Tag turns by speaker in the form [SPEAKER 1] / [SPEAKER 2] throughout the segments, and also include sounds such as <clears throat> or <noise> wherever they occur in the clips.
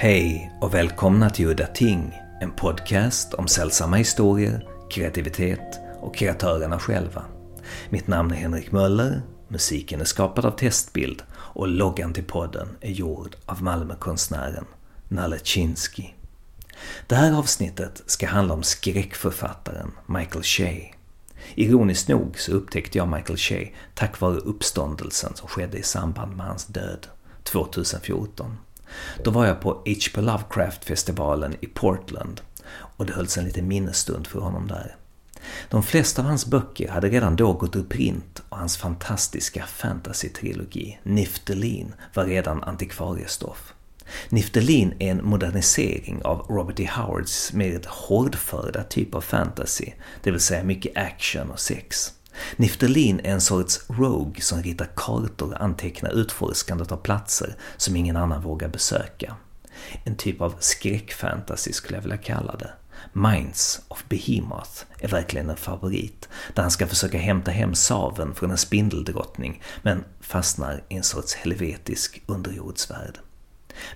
[SPEAKER 1] Hej och välkomna till Udda Ting, en podcast om sällsamma historier, kreativitet och kreatörerna själva. Mitt namn är Henrik Möller, musiken är skapad av Testbild och loggan till podden är gjord av Malmökonstnären Nalle Chinsky. Det här avsnittet ska handla om skräckförfattaren Michael Shea. Ironiskt nog så upptäckte jag Michael Shea tack vare uppståndelsen som skedde i samband med hans död 2014. Då var jag på H.P. Lovecraft-festivalen i Portland och det hölls en liten minnesstund för honom där. De flesta av hans böcker hade redan då gått ur print och hans fantastiska fantasy-trilogi Niftelin var redan antikvariestoff. Niftelin är en modernisering av Robert E. Howards mer hårdförda typ av fantasy, det vill säga mycket action och sex. Niftelin är en sorts rogue som ritar kartor och antecknar utforskandet av platser som ingen annan vågar besöka. En typ av skräckfantasy skulle jag vilja kalla det. Minds of Behemoth är verkligen en favorit, där han ska försöka hämta hem saven från en spindeldrottning, men fastnar i en sorts helvetisk underjordsvärld.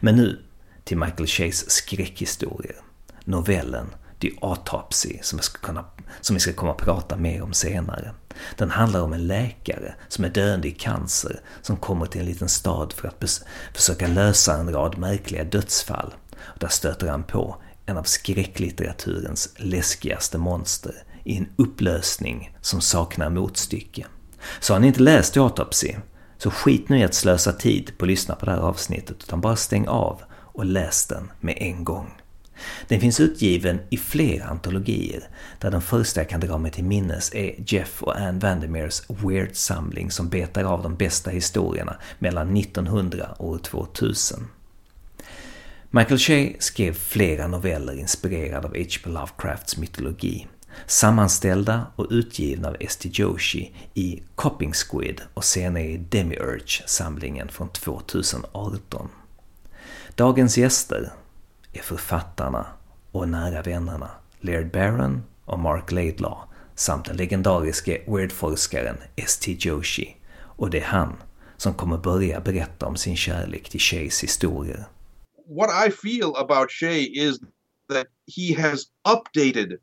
[SPEAKER 1] Men nu till Michael Shays skräckhistorier. Novellen The Autopsy som, jag ska kunna, som vi ska komma att prata mer om senare. Den handlar om en läkare som är döende i cancer som kommer till en liten stad för att försöka lösa en rad märkliga dödsfall. Och där stöter han på en av skräcklitteraturens läskigaste monster i en upplösning som saknar motstycke. Så har ni inte läst Autopsy, så skit nu i att slösa tid på att lyssna på det här avsnittet, utan bara stäng av och läs den med en gång. Den finns utgiven i flera antologier, där den första jag kan dra mig till minnes är Jeff och Anne Vandermeers Weird-samling som betar av de bästa historierna mellan 1900 och 2000. Michael Shea skrev flera noveller inspirerade av H.P. Lovecrafts mytologi, sammanställda och utgivna av S.T. Joshi i Copping Squid och senare i Demiurge-samlingen från 2018. Dagens gäster är författarna och nära vännerna Laird Barron och Mark Laidlaw samt den legendariske weirdforskaren S.T. Joshi. Och det är han som kommer börja berätta om sin kärlek till Shays historier.
[SPEAKER 2] What I feel about Shay is that he has updated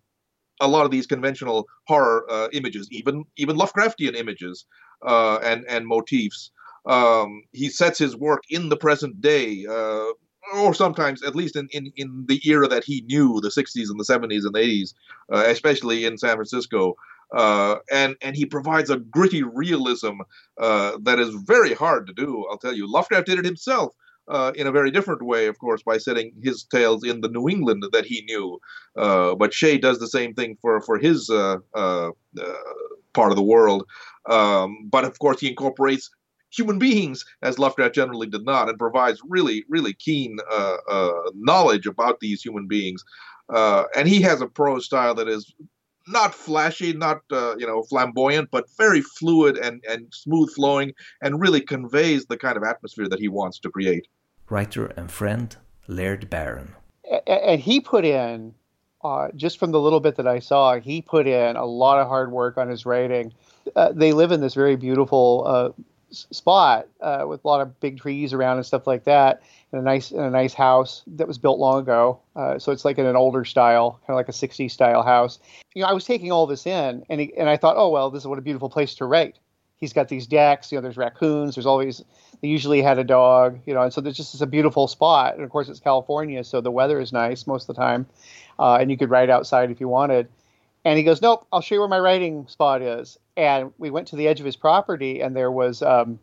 [SPEAKER 2] a lot of these conventional horror uh, images, even even Lovecraftian images uh, and and motifs. Um, he sets his work in the present day. Uh, or sometimes at least in, in, in the era that he knew the 60s and the 70s and the 80s uh, especially in san francisco uh, and and he provides a gritty realism uh, that is very hard to do i'll tell you lovecraft did it himself uh, in a very different way, of course, by setting his tales in the New England that he knew. Uh, but Shea does the same thing for for his uh, part of the world. Um, but of course, he incorporates human beings, as Lovecraft generally did not, and provides really, really keen uh, uh, knowledge about these human beings. Uh, and he has a prose style that is not flashy, not uh, you know flamboyant, but very fluid and and smooth flowing, and really conveys the kind of atmosphere that he wants to create.
[SPEAKER 1] Writer and friend Laird Barron,
[SPEAKER 3] and he put in. Uh, just from the little bit that I saw, he put in a lot of hard work on his writing. Uh, they live in this very beautiful uh, spot uh, with a lot of big trees around and stuff like that, and a nice and a nice house that was built long ago. Uh, so it's like in an older style, kind of like a '60s style house. You know, I was taking all this in, and he, and I thought, oh well, this is what a beautiful place to write. He's got these decks. You know, there's raccoons. There's always they usually had a dog. You know, and so there's just it's a beautiful spot. And of course, it's California, so the weather is nice most of the time, uh, and you could write outside if you wanted. And he goes, Nope, I'll show you where my writing spot is. And we went to the edge of his property, and there was, um,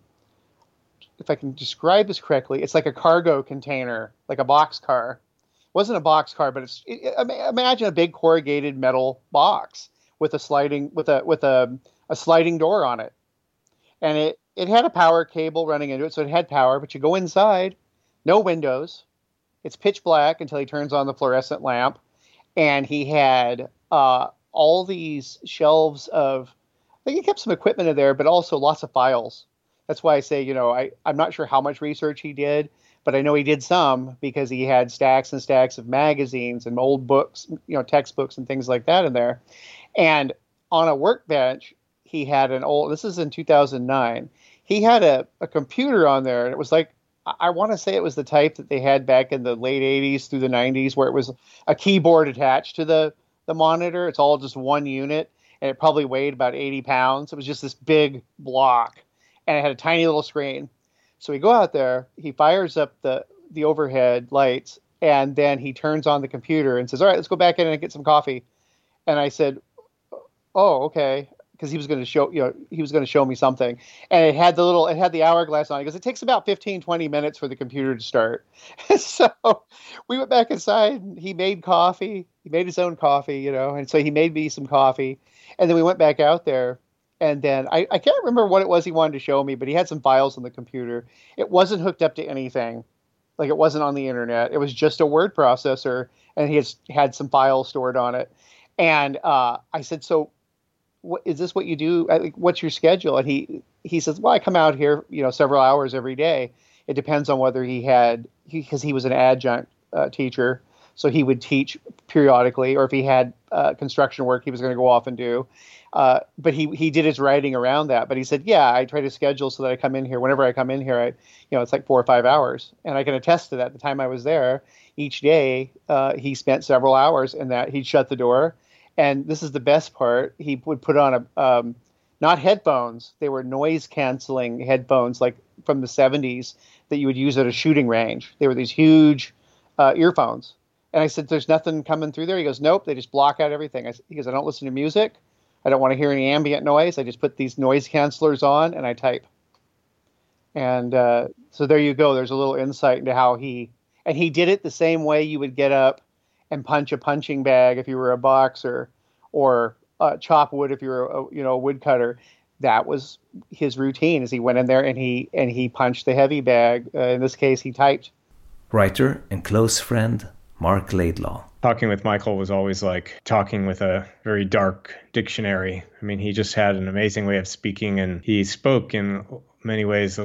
[SPEAKER 3] if I can describe this correctly, it's like a cargo container, like a box car. It wasn't a box car, but it's it, imagine a big corrugated metal box with a sliding with a with a, a sliding door on it, and it it had a power cable running into it, so it had power. But you go inside, no windows, it's pitch black until he turns on the fluorescent lamp, and he had uh, all these shelves of I think he kept some equipment in there, but also lots of files. That's why I say, you know, I, I'm not sure how much research he did, but I know he did some because he had stacks and stacks of magazines and old books, you know, textbooks and things like that in there. And on a workbench, he had an old, this is in 2009, he had a, a computer on there, and it was like I want to say it was the type that they had back in the late 80s through the 90s where it was a keyboard attached to the, the monitor. It's all just one unit and it probably weighed about 80 pounds. It was just this big block and it had a tiny little screen. So we go out there, he fires up the, the overhead lights, and then he turns on the computer and says, All right, let's go back in and get some coffee. And I said, Oh, okay because he was going to show you know he was going to show me something. And it had the little it had the hourglass on it because it takes about 15 20 minutes for the computer to start. <laughs> So we went back inside he made coffee he made his own coffee you know and so he made me some coffee. And then we went back out there and then I, I can't remember what it was he wanted to show me but he had some files on the computer. It wasn't hooked up to anything. Like it wasn't on the internet. It was just a word processor and he had had some files stored on it. And uh, i said so is this what you do? What's your schedule? And he he says, well, I come out here, you know, several hours every day. It depends on whether he had because he, he, was an adjunct uh, teacher, so he would teach periodically, or if he had uh, construction work, he was going to go off and do. Uh, but he he did his writing around that. But he said, yeah, I try to schedule so that I come in here whenever I come in here. I, you know, it's like four or five hours, and I can attest to that. The time I was there, each day uh, he spent several hours in that. He'd shut the door and this is the best part. He would put on a um, not headphones; they were noise canceling headphones, like from the '70s that you would use at a shooting range. They were these huge uh, earphones. And I said, "There's nothing coming through there." He goes, "Nope, they just block out everything." I, he goes, "I don't listen to music. I don't want to hear any ambient noise. I just put these noise cancelers on and I type." And uh, so there you go. There's a little insight into how he and he did it the same way you would get up and punch a punching bag if you were a boxer, or uh, chop wood if you were a you know a woodcutter. That was his routine. As he went in there and he and he punched the heavy bag. Uh, in this case, he typed.
[SPEAKER 1] Writer and close friend Marc Laidlaw.
[SPEAKER 4] Talking with Michael was always like talking with a very dark dictionary. I mean, he just had an amazing way of speaking, and he spoke in many ways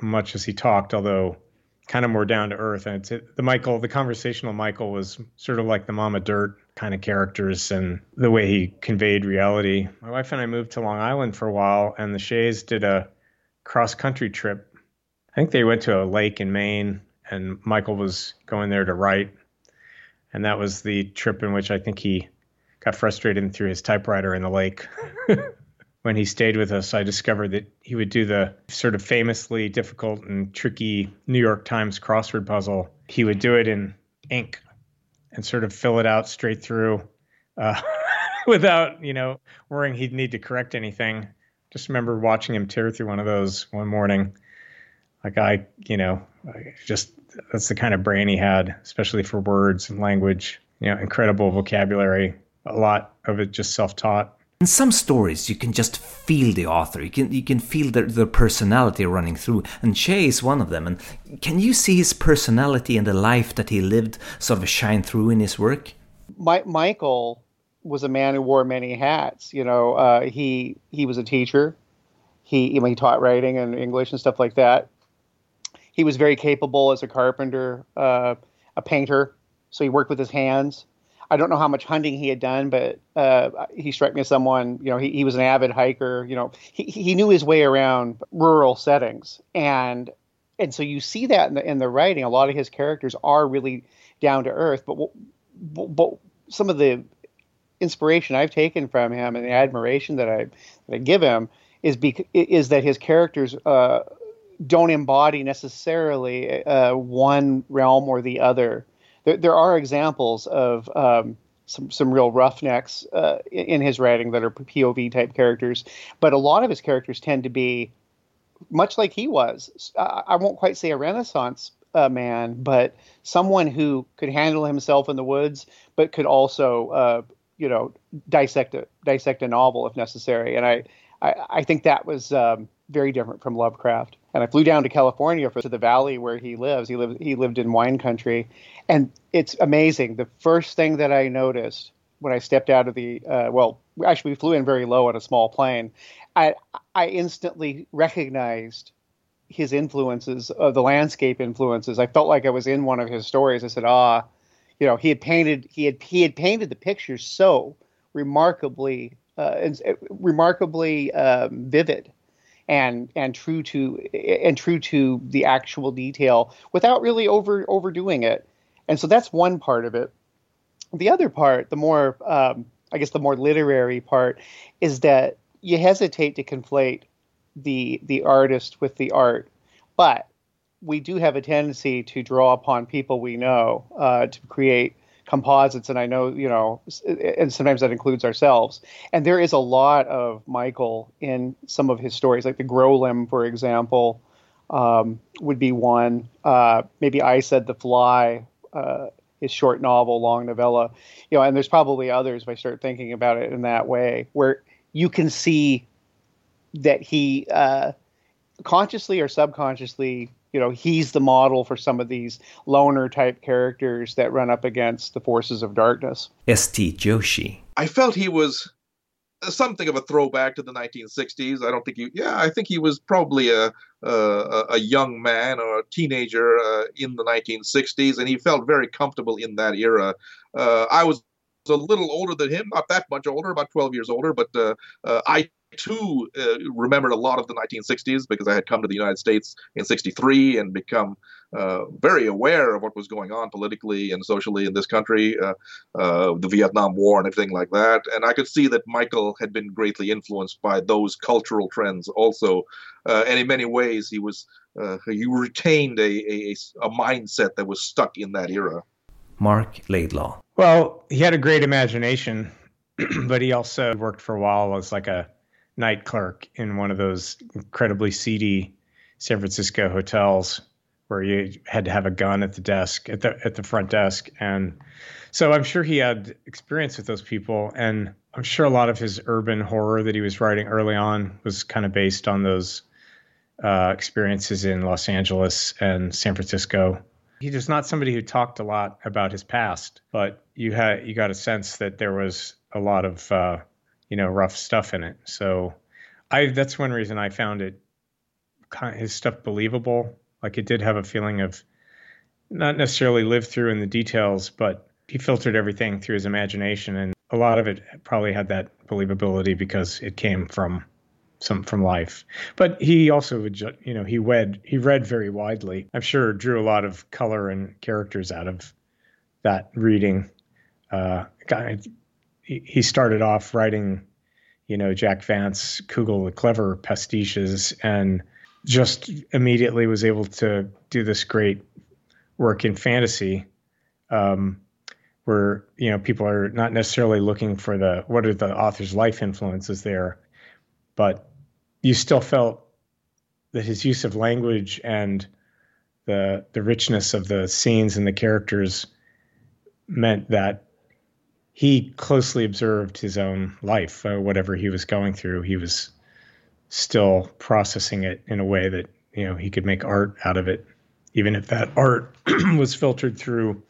[SPEAKER 4] much as he talked, although kind of more down to earth. And the Michael, the conversational Michael was sort of like the Mama Dirt kind of characters and the way he conveyed reality. My wife and I moved to Long Island for a while, and the Sheas did a cross country trip. I think they went to a lake in Maine, and Michael was going there to write. And that was the trip in which I think he got frustrated and threw his typewriter in the lake. <laughs> when he stayed with us, I discovered that he would do the sort of famously difficult and tricky New York Times crossword puzzle. He would do it in ink and sort of fill it out straight through uh, <laughs> without, you know, worrying he'd need to correct anything. Just remember watching him tear through one of those one morning. Like I, you know, just that's the kind of brain he had, especially for words and language. You know, incredible vocabulary. A lot of it just self-taught
[SPEAKER 1] in some stories, you can just feel the author. You can you can feel their, their personality running through, and Shea is one of them. And can you see his personality and the life that he lived sort of shine through in his work?
[SPEAKER 3] My, Michael was a man who wore many hats. You know, uh, he he was a teacher. He he taught writing and English and stuff like that. He was very capable as a carpenter, uh, a painter. So he worked with his hands. I don't know how much hunting he had done, but uh, he struck me as someone, you know, he, he was an avid hiker. You know, he, he knew his way around rural settings, and and so you see that in the in the writing. A lot of his characters are really down to earth, but but, some of the inspiration I've taken from him and the admiration that I that I give him is bec- is that his characters uh, don't embody necessarily uh, one realm or the other there, there are examples of um, some some real roughnecks uh, in his writing that are POV type characters, but a lot of his characters tend to be much like he was. I won't quite say a Renaissance uh, man, but someone who could handle himself in the woods, but could also, uh, you know, dissect a dissect a novel if necessary. And I, I, I think that was um, very different from Lovecraft. And I flew down to California for to the valley where he lives. He lived he lived in wine country, and it's amazing. The first thing that I noticed when I stepped out of the uh, well, actually we flew in very low on a small plane. I I instantly recognized his influences, uh, the landscape influences. I felt like I was in one of his stories. I said, ah, you know, he had painted he had he had painted the pictures so remarkably uh, and, uh, remarkably um, vivid and and true to and true to the actual detail without really over overdoing it. And so that's one part of it. The other part, the more um, I guess the more literary part, is that you hesitate to conflate the the artist with the art, but we do have a tendency to draw upon people we know uh, to create composites, and I know you know, and sometimes that includes ourselves. And there is a lot of Michael in some of his stories, like the Growlimb, for example, um, would be one. Uh, maybe I said the Fly, uh, his short novel, long novella, you know, and there's probably others if I start thinking about it in that way, where you can see that he uh, consciously or subconsciously you know he's the model for some of these loner type characters that run up against the forces of darkness.
[SPEAKER 1] S.T. Joshi.
[SPEAKER 2] I felt he was something of a throwback to the 1960s. I don't think he. Yeah, I think he was probably a a, a young man or a teenager uh, in the 1960s, and he felt very comfortable in that era. Uh, I was a little older than him, not that much older, about 12 years older, but uh, uh I too uh, remembered a lot of the 1960s because I had come to the United States in 63 and become uh, very aware of what was going on politically and socially in this country, uh, uh, the Vietnam War and everything like that. And I could see that Michael had been greatly influenced by those cultural trends also. Uh, and in many ways, he was uh, he retained a, a, a mindset that was stuck in that era.
[SPEAKER 1] Marc Laidlaw.
[SPEAKER 4] Well, he had a great imagination, <clears throat> but he also worked for a while as like a night clerk in one of those incredibly seedy San Francisco hotels where you had to have a gun at the desk at the at the front desk and so I'm sure he had experience with those people and I'm sure a lot of his urban horror that he was writing early on was kind of based on those uh, experiences in Los Angeles and San Francisco. He was not somebody who talked a lot about his past, but you had you got a sense that there was a lot of uh, you know rough stuff in it. So I that's one reason I found it his stuff believable. Like it did have a feeling of not necessarily lived through in the details, but he filtered everything through his imagination, and a lot of it probably had that believability because it came from some from life. But he also would, you know, he read he read very widely. I'm sure drew a lot of color and characters out of that reading. Uh, he started off writing, you know, Jack Vance, Cugel the Clever pastiches, and just immediately was able to do this great work in fantasy, um, where you know people are not necessarily looking for the what are the author's life influences there, but you still felt that his use of language and the the richness of the scenes and the characters meant that he closely observed his own life, uh, whatever he was going through. He was still processing it in a way that you know he could make art out of it, even if that art <clears throat> was filtered through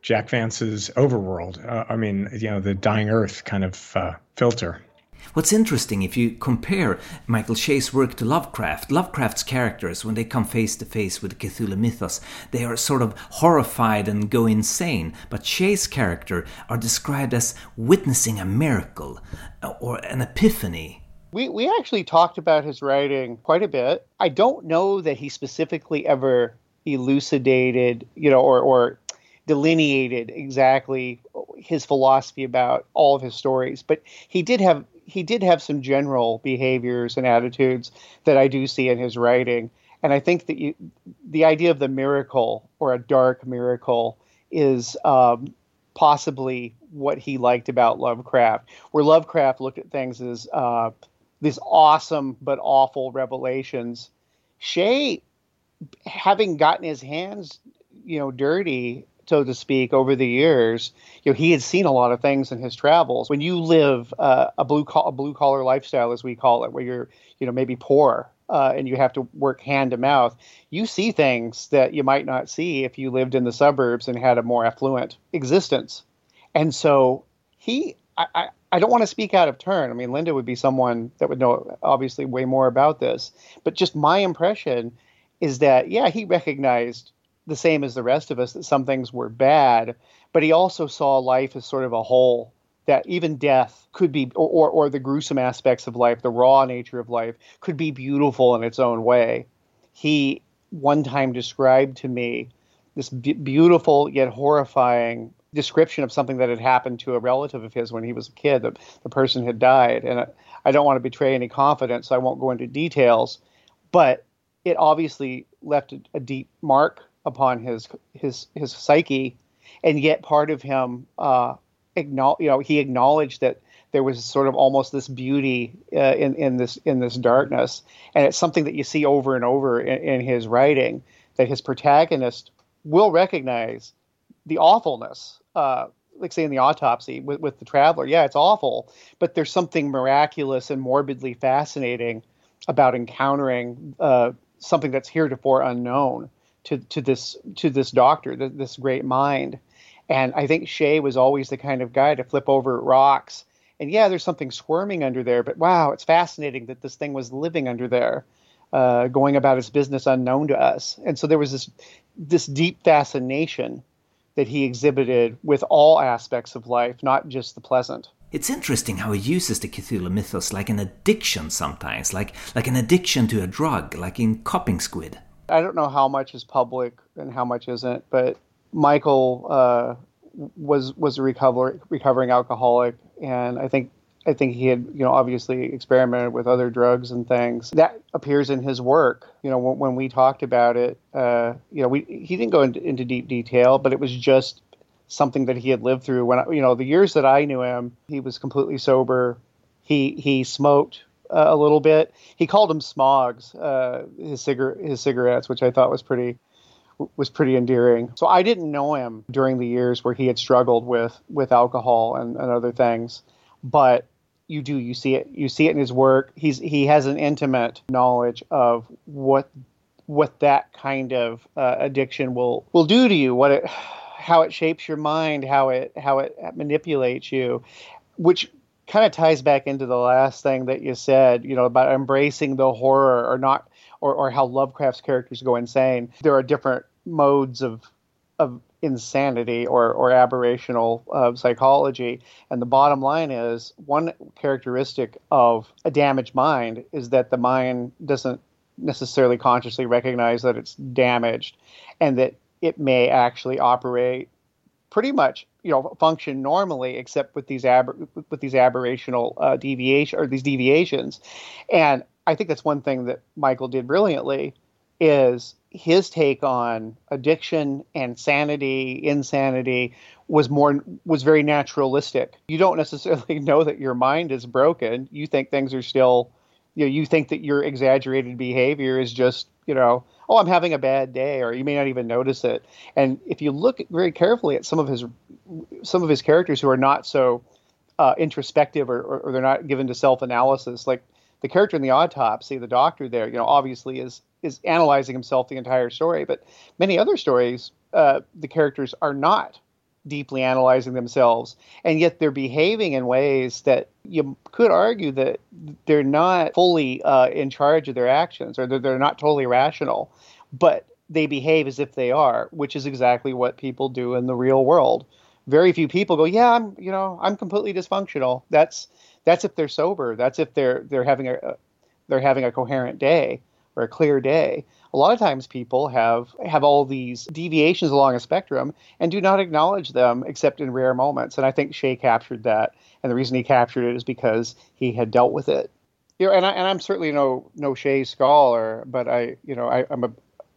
[SPEAKER 4] Jack Vance's overworld. Uh, I mean, you know, the dying earth kind of uh, filter.
[SPEAKER 1] What's interesting if you compare Michael Shea's work to Lovecraft, Lovecraft's characters, when they come face to face with the Cthulhu mythos, they are sort of horrified and go insane. But Shea's character are described as witnessing a miracle uh, or an epiphany.
[SPEAKER 3] We, we actually talked about his writing quite a bit. I don't know that he specifically ever elucidated, you know, or, or delineated exactly his philosophy about all of his stories, but he did have he did have some general behaviors and attitudes that I do see in his writing. And I think that you, the idea of the miracle or a dark miracle is um, possibly what he liked about Lovecraft, where Lovecraft looked at things as uh, these awesome but awful revelations. Shea, having gotten his hands, you know, dirty so to speak, over the years, you know, he had seen a lot of things in his travels. When you live uh, a blue a blue collar lifestyle, as we call it, where you're, you know, maybe poor uh, and you have to work hand to mouth, you see things that you might not see if you lived in the suburbs and had a more affluent existence. And so he, I, I, I don't want to speak out of turn. I mean, Linda would be someone that would know obviously way more about this, but just my impression is that yeah, he recognized the same as the rest of us that some things were bad, but he also saw life as sort of a whole that even death could be, or, or, or the gruesome aspects of life, the raw nature of life, could be beautiful in its own way. He one time described to me this b- beautiful yet horrifying description of something that had happened to a relative of his when he was a kid. The, the person had died. And I, I don't want to betray any confidence, so I won't go into details. But it obviously left a, a deep mark upon his his his psyche, and yet part of him, uh, acknowledge, you know, he acknowledged that there was sort of almost this beauty uh, in in this in this darkness, and it's something that you see over and over in, in his writing that his protagonist will recognize the awfulness. Uh, like say in the autopsy with, with the traveler, yeah, it's awful, but there's something miraculous and morbidly fascinating about encountering uh, something that's heretofore unknown to, to this to this doctor, this great mind. And I think Shea was always the kind of guy to flip over rocks. And yeah, there's something squirming under there, but wow, it's fascinating that this thing was living under there, uh, going about its business unknown to us. And so there was this this deep fascination that he exhibited with all aspects of life, not just the pleasant.
[SPEAKER 1] It's interesting how he uses the Cthulhu mythos like an addiction sometimes, like like an addiction to a drug, like in Copping Squid.
[SPEAKER 3] I don't know how much is public and how much isn't, but Michael uh, was was a recover, recovering alcoholic, and I think I think he had, you know, obviously experimented with other drugs and things. That appears in his work. You know, when, when we talked about it, uh, you know, we he didn't go into, into deep detail, but it was just something that he had lived through. When you know the years that I knew him, he was completely sober. He he smoked uh, a little bit. He called them smogs, uh, his cigar his cigarettes, which I thought was pretty was pretty endearing. So I didn't know him during the years where he had struggled with with alcohol and, and other things, but you do you see it you see it in his work. He's he has an intimate knowledge of what what that kind of uh, addiction will will do to you, what it how it shapes your mind, how it how it manipulates you, which kind of ties back into the last thing that you said, you know, about embracing the horror or not, or, or how Lovecraft's characters go insane. There are different modes of of insanity or, or aberrational uh, psychology. And the bottom line is one characteristic of a damaged mind is that the mind doesn't necessarily consciously recognize that it's damaged and that it may actually operate pretty much you know function normally except with these aber- with these aberrational uh, deviation or these deviations. And i think that's one thing that michael did brilliantly is his take on addiction and sanity insanity was more was very naturalistic. You don't necessarily <laughs> know that your mind is broken. You think things are still you know you think that your exaggerated behavior is just you know oh, I'm having a bad day, or you may not even notice it. And if you look very carefully at some of his some of his characters who are not so uh, introspective or, or, or, they're not given to self analysis, like the character in the autopsy, the doctor there, you know, obviously is is analyzing himself the entire story. But many other stories, uh, the characters are not deeply analyzing themselves, and yet they're behaving in ways that you could argue that they're not fully uh, in charge of their actions or they're, they're not totally rational, but they behave as if they are, which is exactly what people do in the real world. Very few people go, "Yeah, I'm, you know, I'm completely dysfunctional." That's that's if they're sober. That's if they're they're having a they're having a coherent day or a clear day a lot of times people have have all these deviations along a spectrum and do not acknowledge them except in rare moments. And I think Shea captured that, and the reason he captured it is because he had dealt with it. You know, and I and I'm certainly no no Shea scholar, but I you know I, I'm a,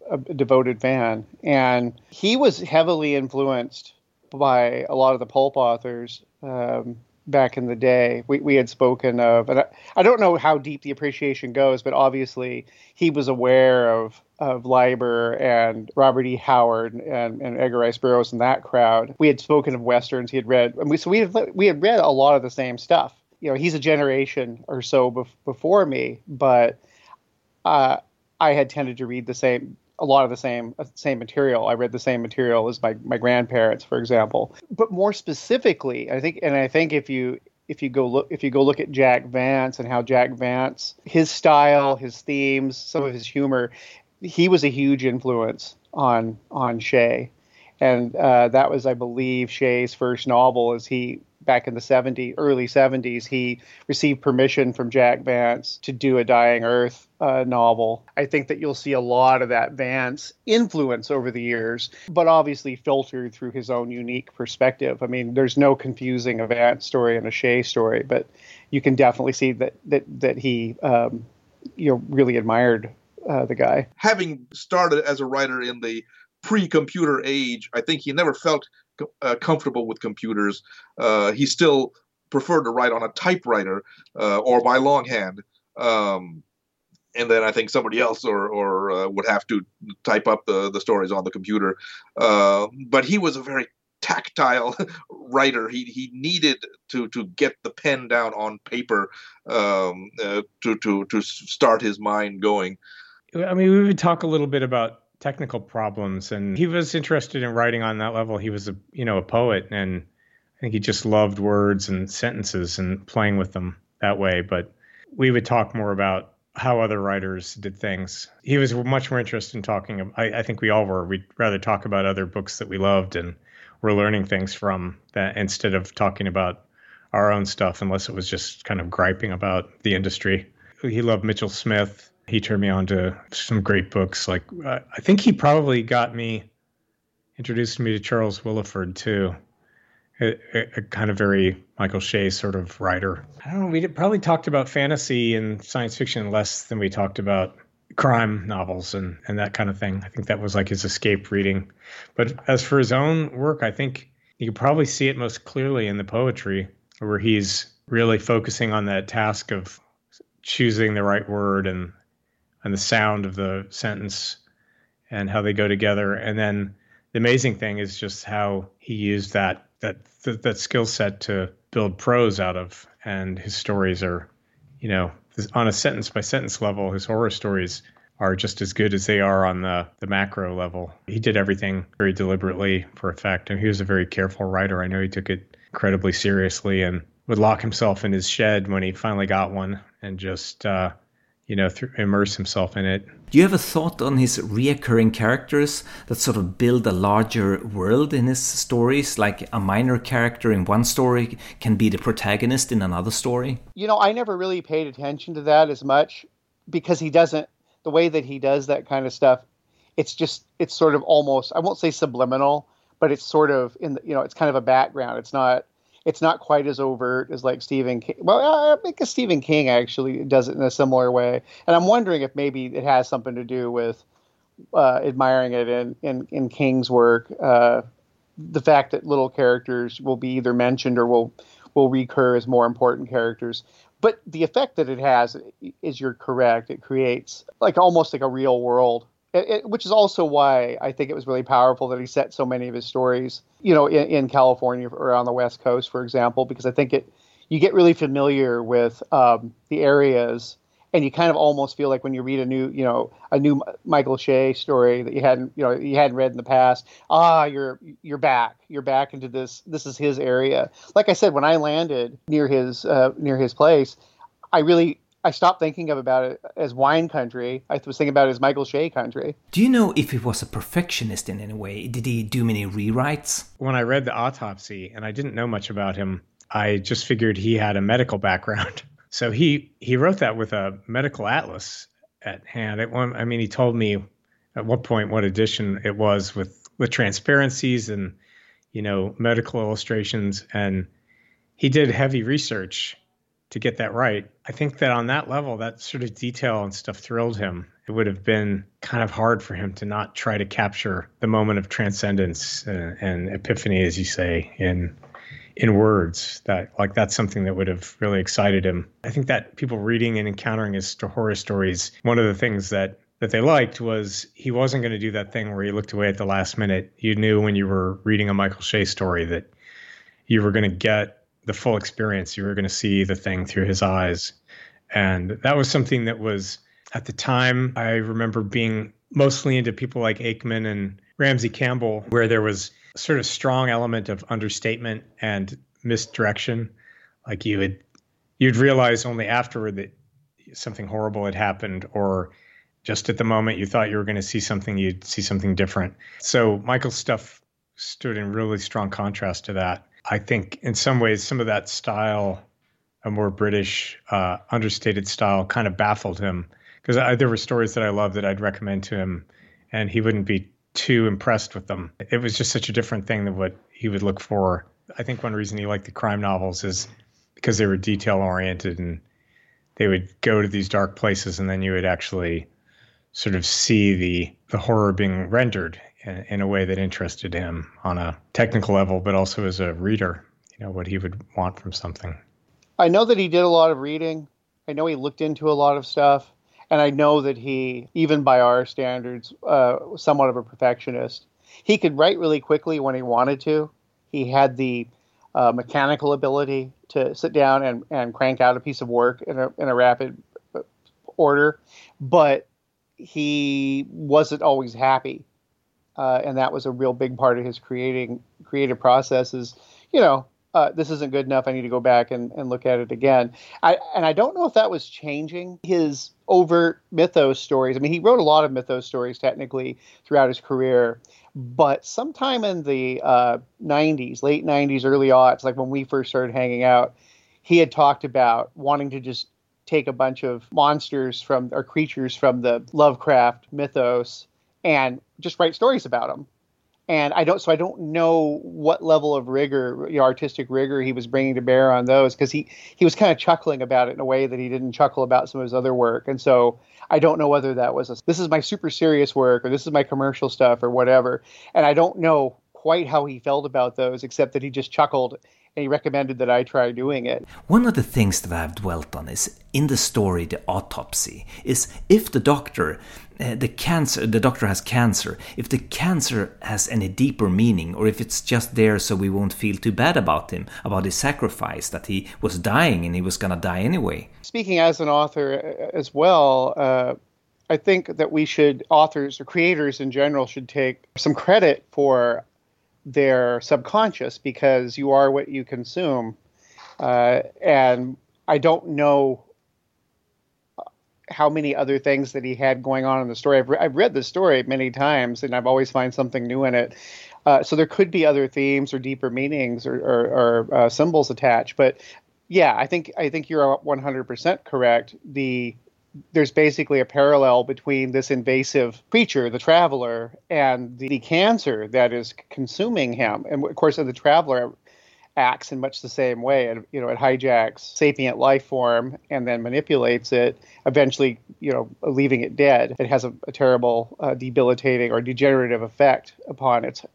[SPEAKER 3] a devoted fan, and he was heavily influenced by a lot of the pulp authors. Um, back in the day. We, we had spoken of, and I, I, don't know how deep the appreciation goes, but obviously he was aware of of Leiber and Robert E. Howard and, and Edgar Rice Burroughs and that crowd. We had spoken of westerns. He had read, and we, so we had we had read a lot of the same stuff. You know, he's a generation or so bef- before me, but uh, I had tended to read the same a lot of the same uh, same material. I read the same material as my my grandparents, for example. But more specifically, I think, and I think if you if you go look if you go look at Jack Vance and how Jack Vance his style, his themes, some of his humor, he was a huge influence on on Shea, and uh, that was, I believe, Shea's first novel. As he back in the 70s, early 70s, he received permission from Jack Vance to do a Dying Earth uh, novel. I think that you'll see a lot of that Vance influence over the years, but obviously filtered through his own unique perspective. I mean, there's no confusing a Vance story and a Shea story, but you can definitely see that that that he um, you know really admired uh, the guy.
[SPEAKER 2] Having started as a writer in the pre-computer age, I think he never felt uh, comfortable with computers. Uh, he still preferred to write on a typewriter uh, or by longhand. Um, and then I think somebody else or or uh, would have to type up the the stories on the computer. Uh, but he was a very tactile <laughs> writer. He he needed to to get the pen down on paper um, uh, to to to start his mind going.
[SPEAKER 4] I mean, we would talk a little bit about technical problems, and he was interested in writing on that level. He was a you know a poet, and I think he just loved words and sentences and playing with them that way. But we would talk more about how other writers did things. He was much more interested in talking. I, I think we all were. We'd rather talk about other books that we loved and were learning things from that instead of talking about our own stuff, unless it was just kind of griping about the industry. He loved Mitchell Smith he turned me on to some great books. Like uh, I think he probably got me introduced me to Charles Willeford too. A, a, a, kind of very Michael Shea sort of writer. I don't know. We probably talked about fantasy and science fiction less than we talked about crime novels and, and that kind of thing. I think that was like his escape reading. But as for his own work, I think you probably see it most clearly in the poetry, where he's really focusing on that task of choosing the right word and and the sound of the sentence and how they go together. And then the amazing thing is just how he used that that that, that skill set to build prose out of. And his stories are, you know, on a sentence by sentence level, his horror stories are just as good as they are on the, the macro level. He did everything very deliberately for effect, and he was a very careful writer. I know he took it incredibly seriously and would lock himself in his shed when he finally got one and just uh, you know, th- immerse himself in it.
[SPEAKER 1] Do you have a thought on his reoccurring characters that sort of build a larger world in his stories? Like a minor character in one story can be the protagonist in another story?
[SPEAKER 3] You know, I never really paid attention to that as much because he doesn't, the way that he does that kind of stuff, it's just, it's sort of almost, I won't say subliminal, but it's sort of in the, you know, it's kind of a background. It's not, it's not quite as overt as like Stephen King. Well, I think Stephen King actually does it in a similar way, and I'm wondering if maybe it has something to do with uh, admiring it in in, in King's work. Uh, the fact that little characters will be either mentioned or will will recur as more important characters. But the effect that it has is you're correct. It creates like almost like a real world it, it, which is also why I think it was really powerful that he set so many of his stories, you know, in, in California or on the West Coast, for example, because I think it you get really familiar with um, the areas, and you kind of almost feel like when you read a new, you know, a new Michael Shea story that you hadn't, you know, you hadn't read in the past. Ah, you're you're back. You're back into this. This is his area. Like I said, when I landed near his uh, near his place, I really I stopped thinking of about it as wine country. I was thinking about it as Michael Shea country.
[SPEAKER 1] Do you know if he was a perfectionist in any way? Did he do many rewrites?
[SPEAKER 4] When I read the autopsy, and I didn't know much about him, I just figured he had a medical background. <laughs> So he he wrote that with a medical atlas at hand. At one, I mean, he told me at what point what edition it was with with transparencies and you know medical illustrations, and he did heavy research to get that right. I think that on that level, that sort of detail and stuff thrilled him. It would have been kind of hard for him to not try to capture the moment of transcendence and, and epiphany, as you say, in in words. That like that's something that would have really excited him. I think that people reading and encountering his horror stories, one of the things that that they liked was he wasn't going to do that thing where he looked away at the last minute. You knew when you were reading a Michael Shea story that you were going to get the full experience. You were going to see the thing through his eyes. And that was something that was at the time, I remember being mostly into people like Aickman and Ramsey Campbell, where there was sort of strong element of understatement and misdirection. Like you would you'd realize only afterward that something horrible had happened or just at the moment you thought you were going to see something you'd see something different. So Michael's stuff stood in really strong contrast to that. I think in some ways, some of that style, a more British, uh, understated style, kind of baffled him because there were stories that I loved that I'd recommend to him, and he wouldn't be too impressed with them. It was just such a different thing than what he would look for. I think one reason he liked the crime novels is because they were detail oriented and they would go to these dark places, and then you would actually sort of see the the horror being rendered in, in a way that interested him on a technical level, but also as a reader. You know what he would want from something.
[SPEAKER 3] I know that he did a lot of reading. I know he looked into a lot of stuff, and I know that he, even by our standards, uh, somewhat of a perfectionist. He could write really quickly when he wanted to. He had the uh, mechanical ability to sit down and, and crank out a piece of work in a, in a rapid uh, order, but he wasn't always happy. Uh, and that was a real big part of his creating creative process is, you know, uh, this isn't good enough. I need to go back and, and look at it again. I, and I don't know if that was changing his overt mythos stories. I mean, he wrote a lot of mythos stories technically throughout his career, but sometime in the uh, 90s, late 90s, early aughts, like when we first started hanging out, he had talked about wanting to just take a bunch of monsters from or creatures from the Lovecraft mythos and just write stories about them and I don't so I don't know what level of rigor, you know, artistic rigor he was bringing to bear on those because he he was kind of chuckling about it in a way that he didn't chuckle about some of his other work, and so I don't know whether that was a, this is my super serious work or this is my commercial stuff or whatever, and I don't know quite how he felt about those except that he just chuckled and he recommended that I try doing it.
[SPEAKER 1] One of the things that I've dwelt on is in the story, the autopsy, is if the doctor, uh, the cancer, the doctor has cancer, if the cancer has any deeper meaning, or if it's just there so we won't feel too bad about him, about his sacrifice, that he was dying and he was gonna die anyway.
[SPEAKER 3] Speaking as an author uh, as well, uh, I think that we should, authors or creators in general, should take some credit for their subconscious because you are what you consume. Uh, and I don't know how many other things that he had going on in the story. I've, re- I've read the story many times, and I've always find something new in it. Uh, so there could be other themes or deeper meanings or, or, or uh, symbols attached. But yeah, I think I think you're 100% correct. The there's basically a parallel between this invasive creature, the traveler, and the, the cancer that is consuming him. And of course, the traveler acts in much the same way. And you know, it hijacks sapient life form and then manipulates it, eventually, you know, leaving it dead. It has a, a terrible, uh, debilitating or degenerative effect upon its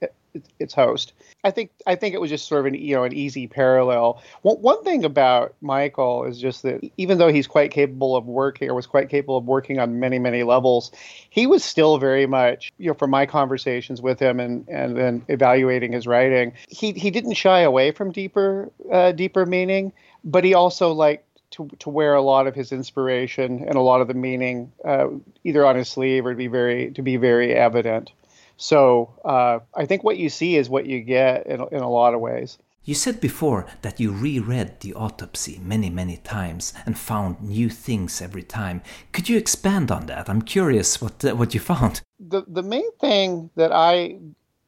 [SPEAKER 3] its host. I think I think it was just sort of an you know an easy parallel. One, one thing about Michael is just that even though he's quite capable of working or was quite capable of working on many many levels, he was still very much you know from my conversations with him and and then evaluating his writing, he he didn't shy away from deeper uh, deeper meaning, but he also liked to, to wear a lot of his inspiration and a lot of the meaning uh, either on his sleeve or to be very to be very evident. So uh, I think what you see is what you get in, in a lot of ways.
[SPEAKER 1] You said before that you reread the autopsy many, many times and found new things every time. Could you expand on that? I'm curious what uh, what you found.
[SPEAKER 3] The the main thing that I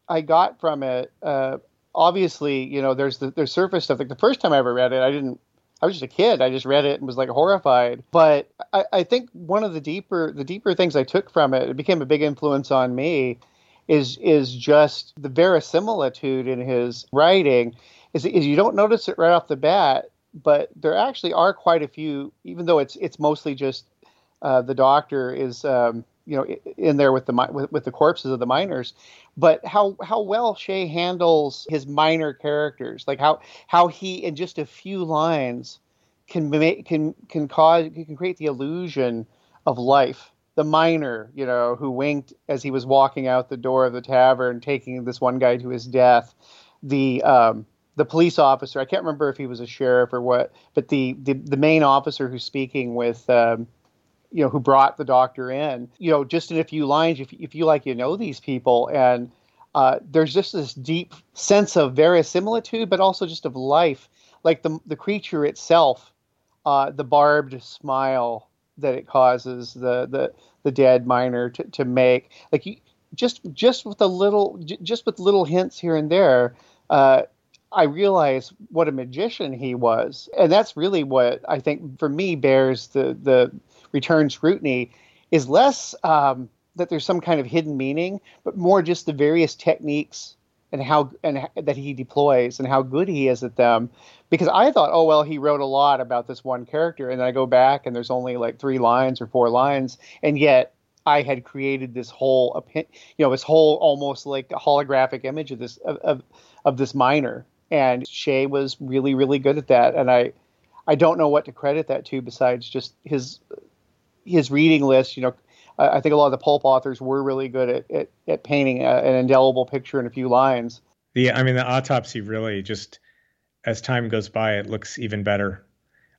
[SPEAKER 3] I got from it, uh, obviously, you know, there's the there's surface stuff. Like the first time I ever read it, I didn't. I was just a kid. I just read it and was like horrified. But I, I think one of the deeper the deeper things I took from it, it became a big influence on me is is just the verisimilitude in his writing is, is you don't notice it right off the bat, but there actually are quite a few, even though it's it's mostly just uh, the doctor is um, you know in there with the with, with the corpses of the miners, but how how well Shea handles his minor characters, like how how he in just a few lines can make can can cause can create the illusion of life the miner, you know, who winked as he was walking out the door of the tavern, taking this one guy to his death. The um, the police officer, I can't remember if he was a sheriff or what, but the the, the main officer who's speaking with. Um, you know, who brought the doctor in? You know, just in a few lines, if if you like you know these people, and uh, there's just this deep sense of verisimilitude, but also just of life, like the the creature itself, uh, the barbed smile that it causes the the the dead miner to, to make like you, just just with a little just with little hints here and there uh, I realized what a magician he was. And that's really what I think for me bears the, the return scrutiny is less um, that there's some kind of hidden meaning, but more just the various techniques and how and that he deploys and how good he is at them. Because I thought, oh well, he wrote a lot about this one character, and I go back and there's only like three lines or four lines, and yet I had created this whole, you know, this whole almost like holographic image of this of, of, of this miner. And Shea was really, really good at that. And I, I don't know what to credit that to besides just his, his reading list. You know, I think a lot of the pulp authors were really good at, at, at painting a, an indelible picture in a few lines.
[SPEAKER 4] Yeah, I mean, the autopsy really just, as time goes by, it looks even better.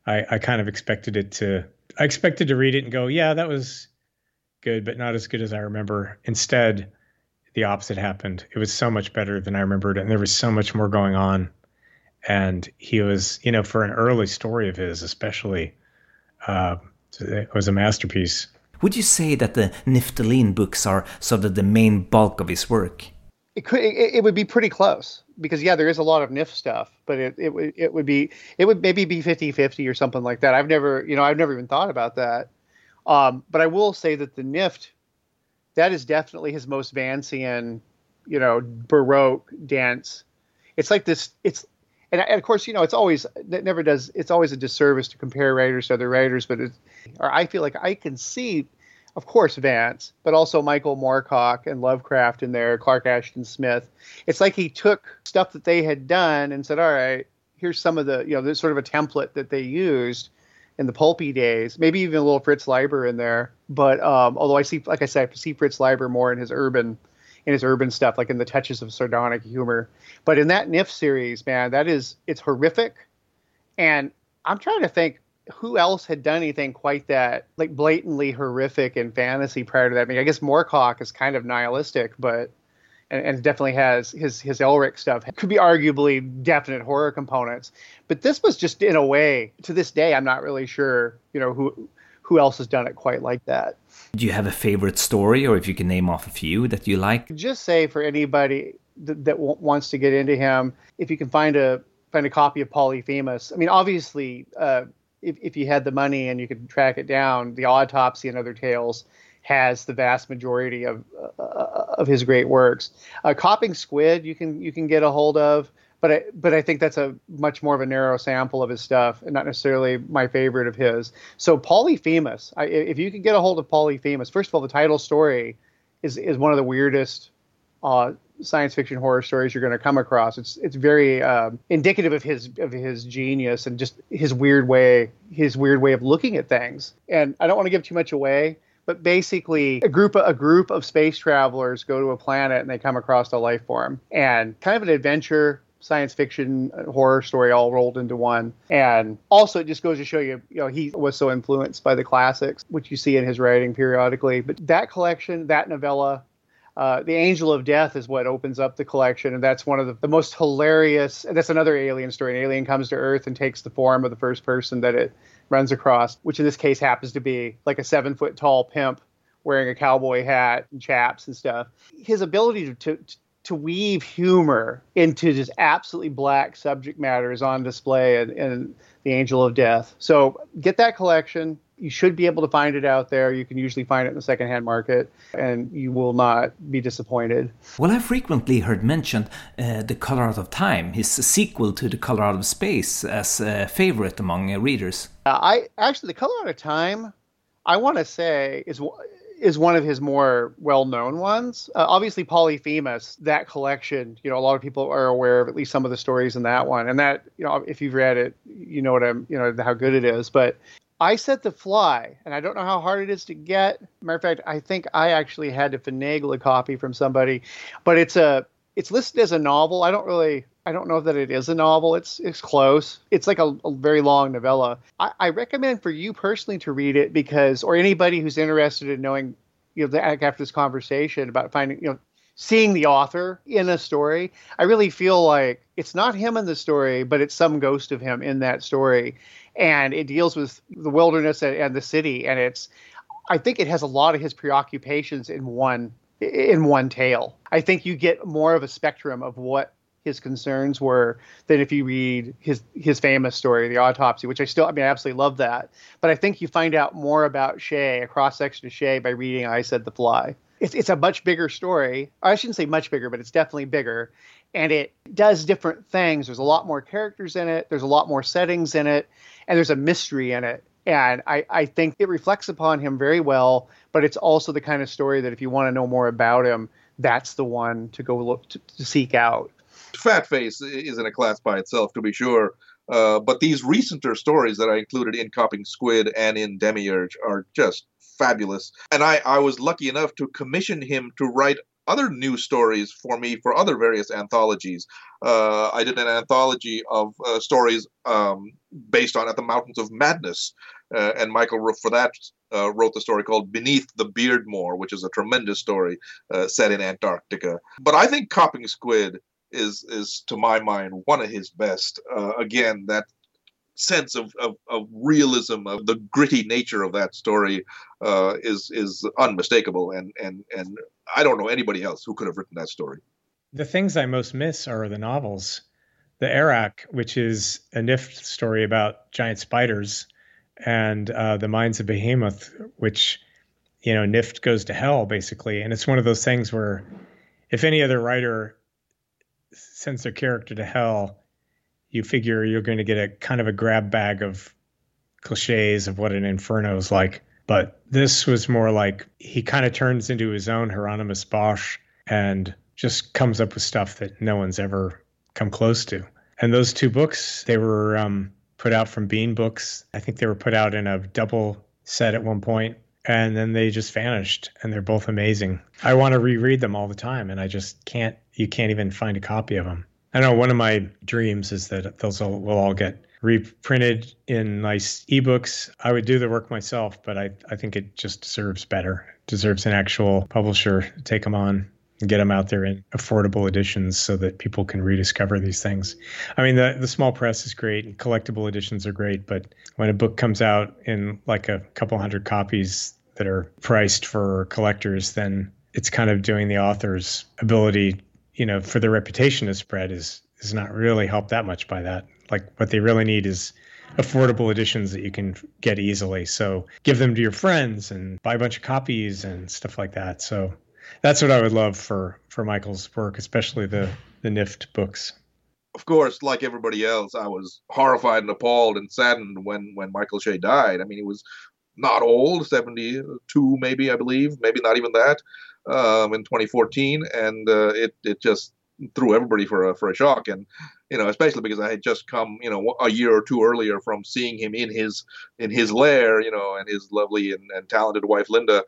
[SPEAKER 4] I, I kind of expected it to, I expected to read it and go, yeah, that was good, but not as good as I remember. Instead, the opposite happened. It was so much better than I remembered, and there was so much more going on. And he was, you know, for an early story of his, especially, uh, it was a masterpiece.
[SPEAKER 1] Would you say that the Nifft the Lean books are sort of the main bulk of his work?
[SPEAKER 3] It could, it, it would be pretty close because yeah, there is a lot of Nifft stuff, but it, it would, it would be, it would maybe be 50 50 or something like that. I've never, you know, I've never even thought about that. Um, but I will say that the Nifft, that is definitely his most Vancian, you know, Baroque dance. It's like this. It's and, and, of course, you know, it's always it never does. It's always a disservice to compare writers to other writers, but it, or I feel like I can see, of course, Vance, but also Michael Moorcock and Lovecraft in there, Clark Ashton Smith. It's like he took stuff that they had done and said, "All right, here's some of the, you know, there's sort of a template that they used." in the pulpy days, maybe even a little Fritz Leiber in there. But um, although I see, like I said, I see Fritz Leiber more in his urban, in his urban stuff, like in the touches of sardonic humor. But in that Nifft series, man, that is it's horrific, and I'm trying to think who else had done anything quite that like blatantly horrific in fantasy prior to that. I mean, I guess Moorcock is kind of nihilistic, but and, and definitely has his his Elric stuff could be arguably definite horror components. But this was just in a way to this day I'm not really sure you know who who else has done it quite like that.
[SPEAKER 1] Do you have a favorite story, or if you can name off a few that you like?
[SPEAKER 3] Just say for anybody that, wants to get into him, if you can find a find a copy of Polyphemus. I mean, obviously, uh, if if you had the money and you could track it down, the Autopsy and Other Tales has the vast majority of uh, of his great works. Uh, Copping Squid you can you can get a hold of, but I, but I think that's a much more of a narrow sample of his stuff, and not necessarily my favorite of his. So Polyphemus, I, if you can get a hold of Polyphemus, first of all, the title story is is one of the weirdest uh, science fiction horror stories you're going to come across. It's it's very uh, indicative of his of his genius and just his weird way his weird way of looking at things. And I don't want to give too much away, but basically a group a group of space travelers go to a planet and they come across a life form and kind of an adventure science fiction uh, horror story all rolled into one and also it just goes to show you you know he was so influenced by the classics which you see in his writing periodically but that collection that novella uh, the Angel of Death is what opens up the collection, and that's one of the, the most hilarious. That's another alien story. An alien comes to Earth and takes the form of the first person that it runs across, which in this case happens to be like a seven foot tall pimp wearing a cowboy hat and chaps and stuff. His ability to, to to weave humor into just absolutely black subject matter is on display in, in, The Angel of Death. So get that collection. You should be able to find it out there. You can usually find it in the secondhand market, and you will not be disappointed.
[SPEAKER 1] Well, I've frequently heard mentioned uh, The Color Out of Time, his sequel to The Color Out of Space, as a favorite among uh, readers.
[SPEAKER 3] Uh, I actually, The Color Out of Time, I want to say, is is one of his more well-known ones. Uh, obviously, Polyphemus, that collection, you know, a lot of people are aware of at least some of the stories in that one, and that, you know, if you've read it, you know what I'm, you know, how good it is. But I Said the Fly, and I don't know how hard it is to get. Matter of fact, I think I actually had to finagle a copy from somebody, but it's a, it's listed as a novel. I don't really I don't know that it is a novel. It's it's close. It's like a, a very long novella. I, I, recommend for you personally to read it because, or anybody who's interested in knowing, you know, after this conversation about finding, you know, seeing the author in a story. I really feel like it's not him in the story, but it's some ghost of him in that story, and it deals with the wilderness and, and the city, and it's. I think it has a lot of his preoccupations in one in one tale. I think you get more of a spectrum of what his concerns were than if you read his his famous story, the autopsy, which I still I mean I absolutely love that. But I think you find out more about Shea, a cross section of Shea, by reading I Said the Fly. It's it's a much bigger story. I shouldn't say much bigger, but it's definitely bigger. And it does different things. There's a lot more characters in it. There's a lot more settings in it, and there's a mystery in it. And I, I think it reflects upon him very well, but it's also the kind of story that if you want to know more about him, that's the one to go look to, to seek out.
[SPEAKER 2] Fat Face is in a class by itself, to be sure. Uh, but these recenter stories that I included in Copping Squid and in Demiurge are just fabulous. And I, I was lucky enough to commission him to write other new stories for me for other various anthologies. Uh, I did an anthology of uh, stories um, based on At the Mountains of Madness, uh, and Michael Roof for that uh, wrote the story called Beneath the Beardmore, which is a tremendous story uh, set in Antarctica. But I think Copping Squid is is to my mind one of his best. Uh, again, that sense of, of, of, realism of the gritty nature of that story uh, is is unmistakable and and and I don't know anybody else who could have written that story.
[SPEAKER 4] The things I most miss are the novels. The A'rak, which is a Nifft story about giant spiders, and uh, the Mines of Behemoth, which you know Nifft goes to hell basically, and it's one of those things where if any other writer sends their character to hell, you figure you're going to get a kind of a grab bag of cliches of what an inferno is like. But this was more like he kind of turns into his own Hieronymus Bosch and just comes up with stuff that no one's ever come close to. And those two books, they were um, put out from Baen Books. I think they were put out in a double set at one point, and then they just vanished. And they're both amazing. I want to reread them all the time, and I just can't. You can't even find a copy of them. I know one of my dreams is that those all, will all get reprinted in nice ebooks. I would do the work myself, but I, I think it just deserves better. Deserves an actual publisher to take them on get them out there in affordable editions so that people can rediscover these things. I mean, the the small press is great and collectible editions are great, but when a book comes out in like a couple hundred copies that are priced for collectors, then it's kind of doing the author's ability, you know, for their reputation to spread is is not really helped that much by that. Like what they really need is affordable editions that you can get easily. So give them to your friends and buy a bunch of copies and stuff like that. So that's what I would love for for Michael's work, especially the the Nifft books.
[SPEAKER 2] Of course, like everybody else, I was horrified and appalled and saddened when when Michael Shea died. I mean, he was not old, seventy two, maybe I believe, maybe not even that, um, in 2014, and uh, it it just threw everybody for a for a shock and you know especially because i had just come you know a year or two earlier from seeing him in his in his lair you know and his lovely and, and talented wife linda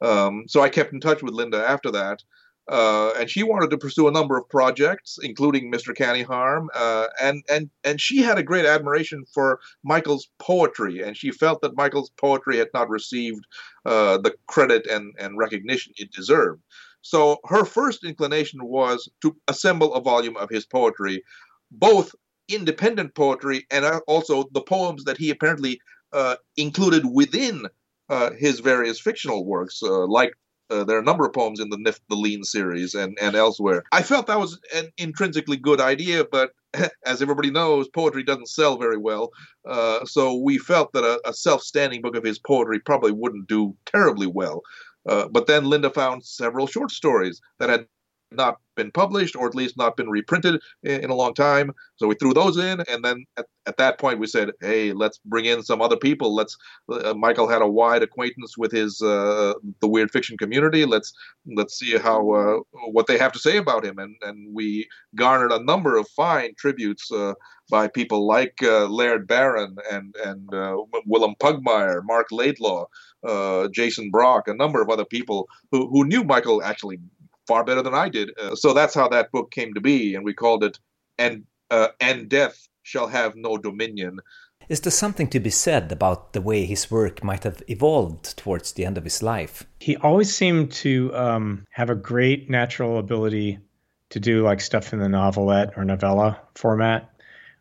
[SPEAKER 2] um, so I kept in touch with Linda after that. Uh, and she wanted to pursue a number of projects, including Mr. Canny Harm, uh, and and and she had a great admiration for Michael's poetry, and she felt that Michael's poetry had not received uh, the credit and and recognition it deserved. So her first inclination was to assemble a volume of his poetry, both independent poetry and uh, also the poems that he apparently uh, included within uh, his various fictional works, uh, like uh, there are a number of poems in the Nifft the Lean series and, and elsewhere. I felt that was an intrinsically good idea, but <laughs> as everybody knows, poetry doesn't sell very well. Uh, so we felt that a, a self standing book of his poetry probably wouldn't do terribly well. Uh, but then Linda found several short stories that had not been published or at least not been reprinted in, in, a long time. So we threw those in, and then at, at that point we said, "Hey, let's bring in some other people. Let's." Uh, Michael had a wide acquaintance with his uh, the weird fiction community. Let's let's see how uh, what they have to say about him, and and we garnered a number of fine tributes uh, by people like uh, Laird Barron and and uh, Wilum Pugmire, Marc Laidlaw. uh, Jason Brock, a number of other people who, who knew Michael actually far better than I did. Uh, so that's how that book came to be, and we called it "and uh, and Death Shall Have No Dominion."
[SPEAKER 1] Is there something to be said about the way his work might have evolved towards the end of his life?
[SPEAKER 4] He always seemed to um, have a great natural ability to do like stuff in the novelette or novella format.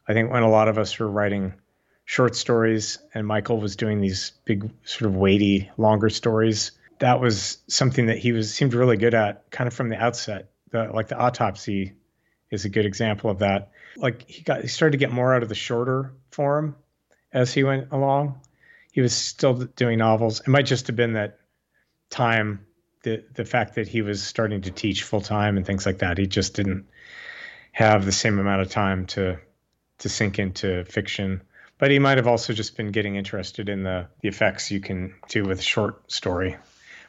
[SPEAKER 4] I think when a lot of us were writing short stories and Michael was doing these big, sort of weighty, longer stories, that was something that he was seemed really good at kind of from the outset. The like the autopsy is a good example of that. Like he got he started to get more out of the shorter form as he went along. He was still doing novels. It might just have been that time, the the fact that he was starting to teach full time and things like that. He just didn't have the same amount of time to to sink into fiction. But he might have also just been getting interested in the, the effects you can do with short story.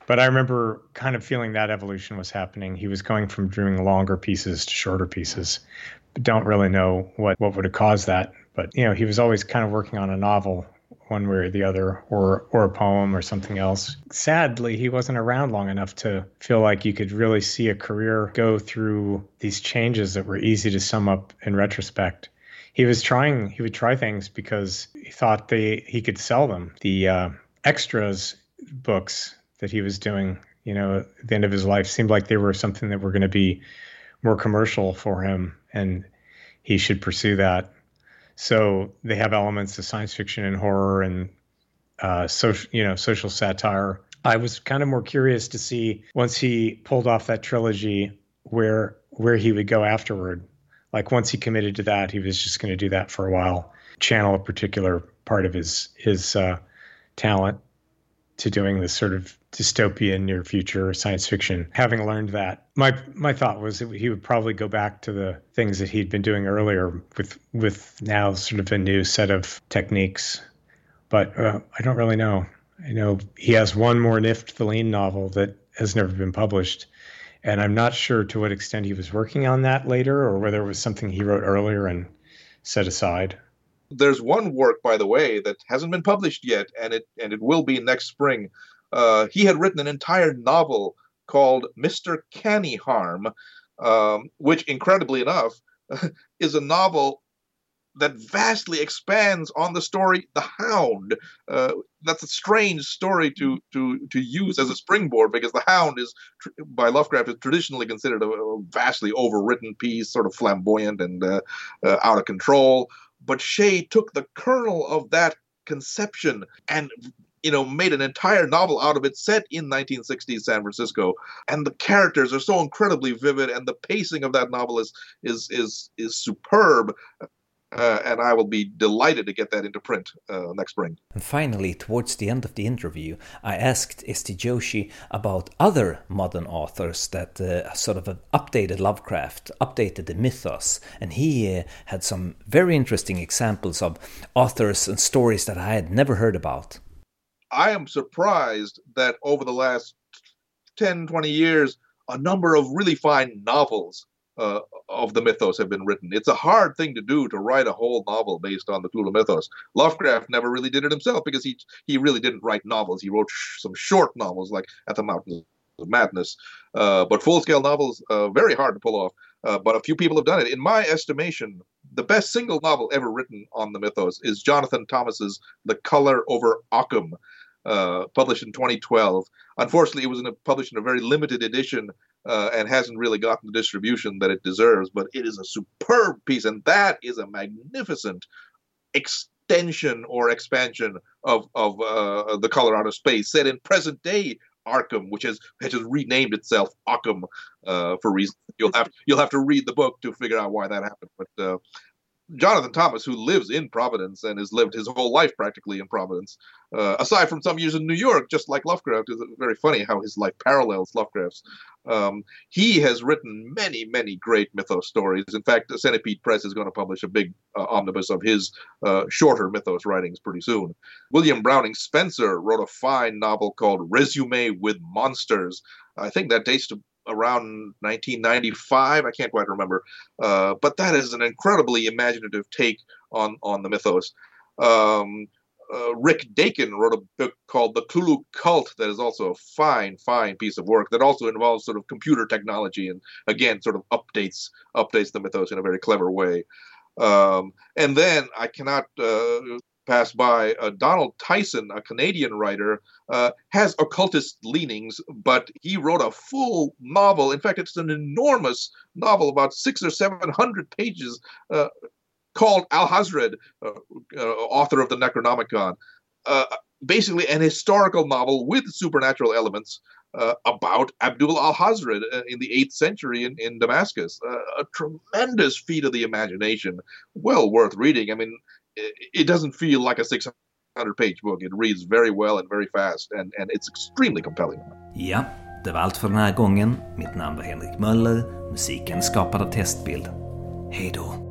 [SPEAKER 4] But I remember kind of feeling that evolution was happening. He was going from doing longer pieces to shorter pieces. But don't really know what, what would have caused that. But you know, he was always kind of working on a novel one way or the other, or or a poem or something else. Sadly, he wasn't around long enough to feel like you could really see a career go through these changes that were easy to sum up in retrospect. He was trying. He would try things because he thought they he could sell them. The uh, extras books that he was doing, you know, at the end of his life seemed like they were something that were going to be more commercial for him, and he should pursue that so they have elements of science fiction and horror and uh, social, you know, social satire. I was kind of more curious to see once he pulled off that trilogy where where he would go afterward. Like once he committed to that, he was just going to do that for a while, channel a particular part of his his uh, talent to doing this sort of dystopian near future science fiction. Having learned that, my my thought was that he would probably go back to the things that he'd been doing earlier with with now sort of a new set of techniques. But uh, I don't really know. I know he has one more Nifft the Lean novel that has never been published. And I'm not sure to what extent he was working on that later or whether it was something he wrote earlier and set aside.
[SPEAKER 2] There's one work, by the way, that hasn't been published yet, and it and it will be next spring. Uh, he had written an entire novel called Mr. Canny Harm, um, which, incredibly enough, <laughs> is a novel that vastly expands on the story The Hound. Uh, that's a strange story to to to use as a springboard because The Hound is by Lovecraft is traditionally considered a, vastly overwritten piece, sort of flamboyant and uh, uh, out of control. But Shea took the kernel of that conception and you know made an entire novel out of it set in 1960s San Francisco. And the characters are so incredibly vivid and the pacing of that novel is is is is superb uh, and I will be delighted to get that into print uh, next spring.
[SPEAKER 1] And finally, towards the end of the interview, I asked S.T. Joshi about other modern authors that uh, sort of updated Lovecraft, updated the mythos, and he uh, had some very interesting examples of authors and stories that I had never heard about.
[SPEAKER 2] I am surprised that over the last 10, 20 years, a number of really fine novels uh, of the mythos have been written. It's a hard thing to do to write a whole novel based on the Cthulhu mythos. Lovecraft never really did it himself because he he really didn't write novels. He wrote sh- some short novels like At the Mountains of Madness, uh, but full scale novels uh, very hard to pull off. Uh, but a few people have done it. In my estimation, the best single novel ever written on the mythos is Jonathan Thomas's The Color Over Occam. Uh, published in 2012. Unfortunately, it was in a, published in a very limited edition uh, and hasn't really gotten the distribution that it deserves. But it is a superb piece, and that is a magnificent extension or expansion of of uh, the color out of space, set in present day Arkham, which has has renamed itself Occam uh, for reasons you'll have you'll have to read the book to figure out why that happened. But uh, Jonathan Thomas, who lives in Providence and has lived his whole life practically in Providence, uh, aside from some years in New York, just like Lovecraft, is very funny how his life parallels Lovecraft's. Um, he has written many, many great mythos stories. In fact, the Centipede Press is going to publish a big uh, omnibus of his uh, shorter mythos writings pretty soon. William Browning Spencer wrote a fine novel called Resume with Monsters. I think that dates to around 1995. I can't quite remember, uh, but that is an incredibly imaginative take on on the mythos. Um, uh, Rick Dakan wrote a book called The Cthulhu Cult that is also a fine, fine piece of work that also involves sort of computer technology and again sort of updates updates the mythos in a very clever way. Um, and then I cannot uh, pass by. Uh, Donald Tyson, a Canadian writer, uh, has occultist leanings, but he wrote a full novel. In fact, it's an enormous novel, about six or seven hundred pages, uh, called Alhazred, uh, uh, author of the Necronomicon. Uh, basically an historical novel with supernatural elements about Abdul al Hazred in the 8th century in, in Damascus. A tremendous feat of the imagination, well worth reading. I mean, it doesn't feel like a 600 page book. It reads very well and very fast, and, and it's extremely compelling.
[SPEAKER 1] Ja, det var allt för den här gången. Mitt namn var Henrik Möller. Musiken skapad av Testbild. Hej då!